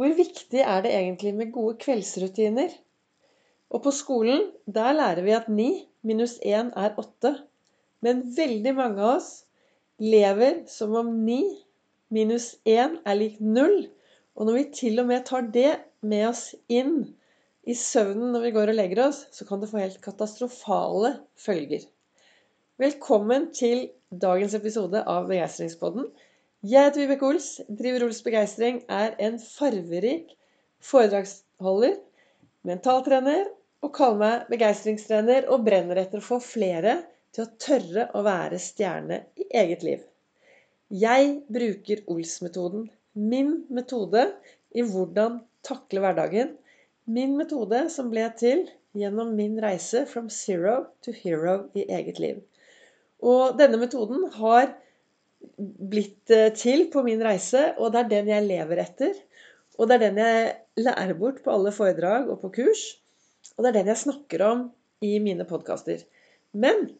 Hvor viktig er det egentlig med gode kveldsrutiner? Og på skolen, der lærer vi at 9 minus 1 er 8. Men veldig mange av oss lever som om 9 minus 1 er lik 0. Og når vi til og med tar det med oss inn i søvnen når vi går og legger oss, så kan det få helt katastrofale følger. Velkommen til dagens episode av Begeistringspodden. Jeg heter Vibeke Ols, driver Ols Begeistring, er en farverik foredragsholder, mentaltrener og kaller meg begeistringstrener og brenner etter å få flere til å tørre å være stjerne i eget liv. Jeg bruker Ols-metoden, min metode i hvordan takle hverdagen. Min metode som ble til gjennom min reise from zero to hero i eget liv. Og denne metoden har blitt eh, til på min reise, og det er den jeg lever etter. Og det er den jeg lærer bort på alle foredrag og på kurs. Og det er den jeg snakker om i mine podkaster. Men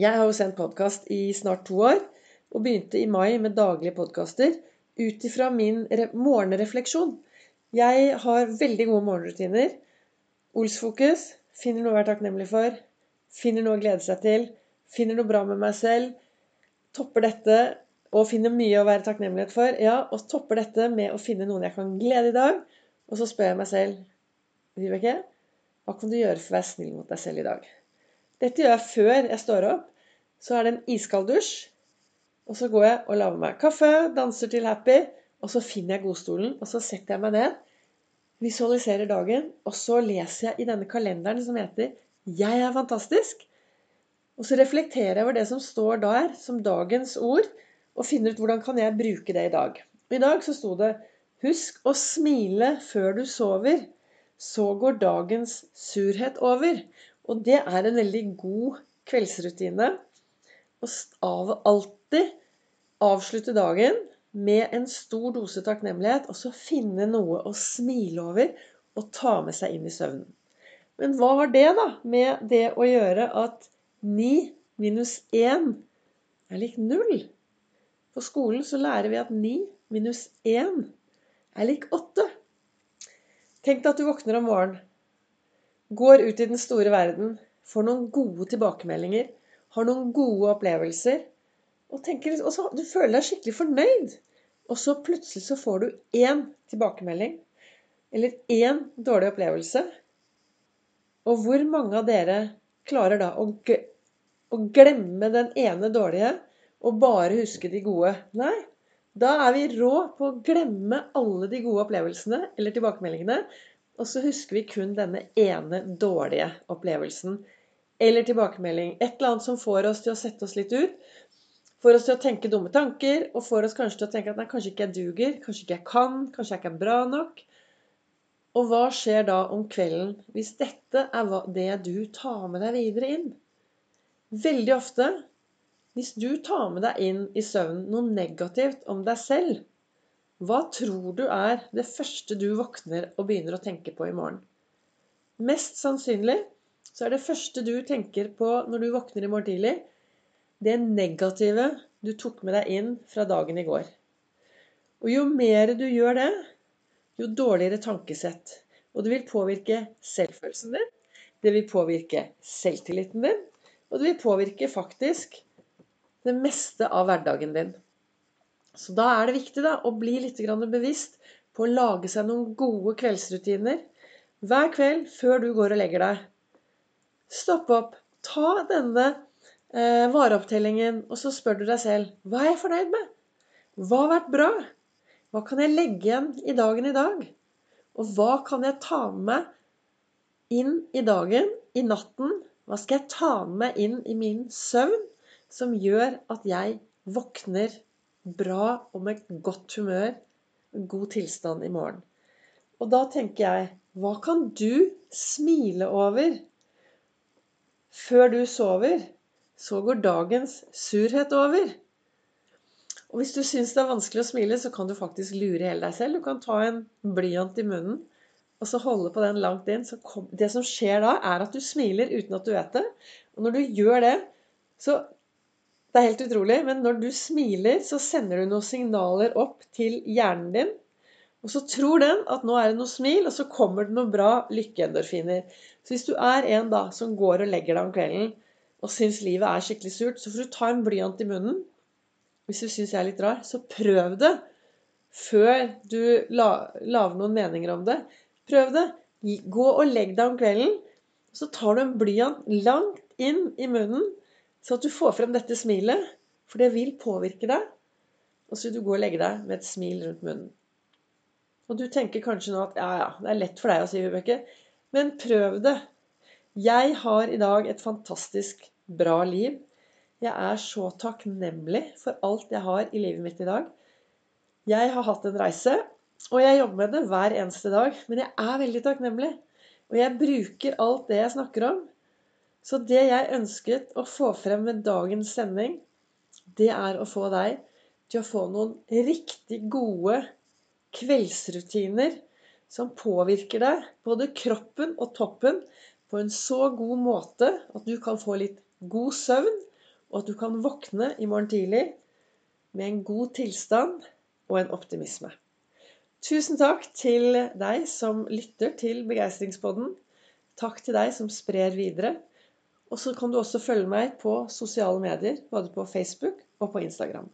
jeg har jo sendt podkast i snart to år, og begynte i mai med daglige podkaster ut ifra min morgenrefleksjon. Jeg har veldig gode morgenrutiner. Olsfokus. Finner noe å være takknemlig for. Finner noe å glede seg til. Finner noe bra med meg selv topper dette og finner mye å være takknemlighet for. Ja, og topper dette med å finne noen jeg kan glede i dag. Og så spør jeg meg selv Vibeke, hva kan du gjøre for å være snill mot deg selv i dag? Dette gjør jeg før jeg står opp. Så er det en iskald dusj. Og så går jeg og lager meg kaffe, danser til happy. Og så finner jeg godstolen, og så setter jeg meg ned. Visualiserer dagen. Og så leser jeg i denne kalenderen som heter 'Jeg er fantastisk'. Og så reflekterer jeg over det som står der som dagens ord, og finner ut hvordan kan jeg bruke det i dag. I dag så sto det Husk å smile før du sover. Så går dagens surhet over. Og det er en veldig god kveldsrutine. Å alltid avslutte dagen med en stor dose takknemlighet, og så finne noe å smile over og ta med seg inn i søvnen. Men hva har det da med det å gjøre at 9 minus 1 er lik 0. På skolen så lærer vi at 9 minus 1 er lik 8. Tenk deg at du våkner om morgenen, går ut i den store verden, får noen gode tilbakemeldinger, har noen gode opplevelser, og, tenker, og så, du føler deg skikkelig fornøyd. Og så plutselig så får du én tilbakemelding, eller én dårlig opplevelse. Og hvor mange av dere klarer da å å glemme den ene dårlige og bare huske de gode. Nei, da er vi rå på å glemme alle de gode opplevelsene eller tilbakemeldingene, og så husker vi kun denne ene dårlige opplevelsen eller tilbakemelding. Et eller annet som får oss til å sette oss litt ut. Får oss til å tenke dumme tanker, og får oss kanskje til å tenke at nei, kanskje ikke jeg duger, kanskje ikke jeg kan, kanskje jeg ikke er bra nok. Og hva skjer da om kvelden hvis dette er det du tar med deg videre inn? Veldig ofte, hvis du tar med deg inn i søvnen noe negativt om deg selv, hva tror du er det første du våkner og begynner å tenke på i morgen? Mest sannsynlig så er det første du tenker på når du våkner i morgen tidlig, det negative du tok med deg inn fra dagen i går. Og jo mer du gjør det, jo dårligere tankesett. Og det vil påvirke selvfølelsen din. Det vil påvirke selvtilliten din. Og det vil påvirke faktisk det meste av hverdagen din. Så da er det viktig da, å bli litt bevisst på å lage seg noen gode kveldsrutiner. Hver kveld før du går og legger deg. Stopp opp. Ta denne eh, vareopptellingen, og så spør du deg selv hva er jeg fornøyd med? Hva har vært bra? Hva kan jeg legge igjen i dagen i dag? Og hva kan jeg ta med meg inn i dagen, i natten, hva skal jeg ta med meg inn i min søvn som gjør at jeg våkner bra og med godt humør, god tilstand i morgen? Og da tenker jeg hva kan du smile over før du sover? Så går dagens surhet over. Og hvis du syns det er vanskelig å smile, så kan du faktisk lure hele deg selv. Du kan ta en blyant i munnen og så holde på den langt inn, kom, Det som skjer da, er at du smiler uten at du vet det. Og når du gjør det, så Det er helt utrolig, men når du smiler, så sender du noen signaler opp til hjernen din. Og så tror den at nå er det noe smil, og så kommer det noen bra lykkeendorfiner. Så hvis du er en da som går og legger deg om kvelden og syns livet er skikkelig surt, så får du ta en blyant i munnen. Hvis du syns jeg er litt rar, så prøv det før du lager noen meninger om det. Prøv det. Gå og legg deg om kvelden. Så tar du en blyant langt inn i munnen, så at du får frem dette smilet. For det vil påvirke deg. Og så vil du gå og legge deg med et smil rundt munnen. Og du tenker kanskje nå at ja, ja, det er lett for deg å si, Vibeke. Men prøv det. Jeg har i dag et fantastisk bra liv. Jeg er så takknemlig for alt jeg har i livet mitt i dag. Jeg har hatt en reise, og jeg jobber med det hver eneste dag. Men jeg er veldig takknemlig. Og jeg bruker alt det jeg snakker om. Så det jeg ønsket å få frem med dagens sending, det er å få deg til å få noen riktig gode kveldsrutiner som påvirker deg, både kroppen og toppen, på en så god måte at du kan få litt god søvn, og at du kan våkne i morgen tidlig med en god tilstand og en optimisme. Tusen takk til deg som lytter til Begeistringspodden. Takk til deg som sprer videre. Og så kan du også følge meg på sosiale medier, både på Facebook og på Instagram.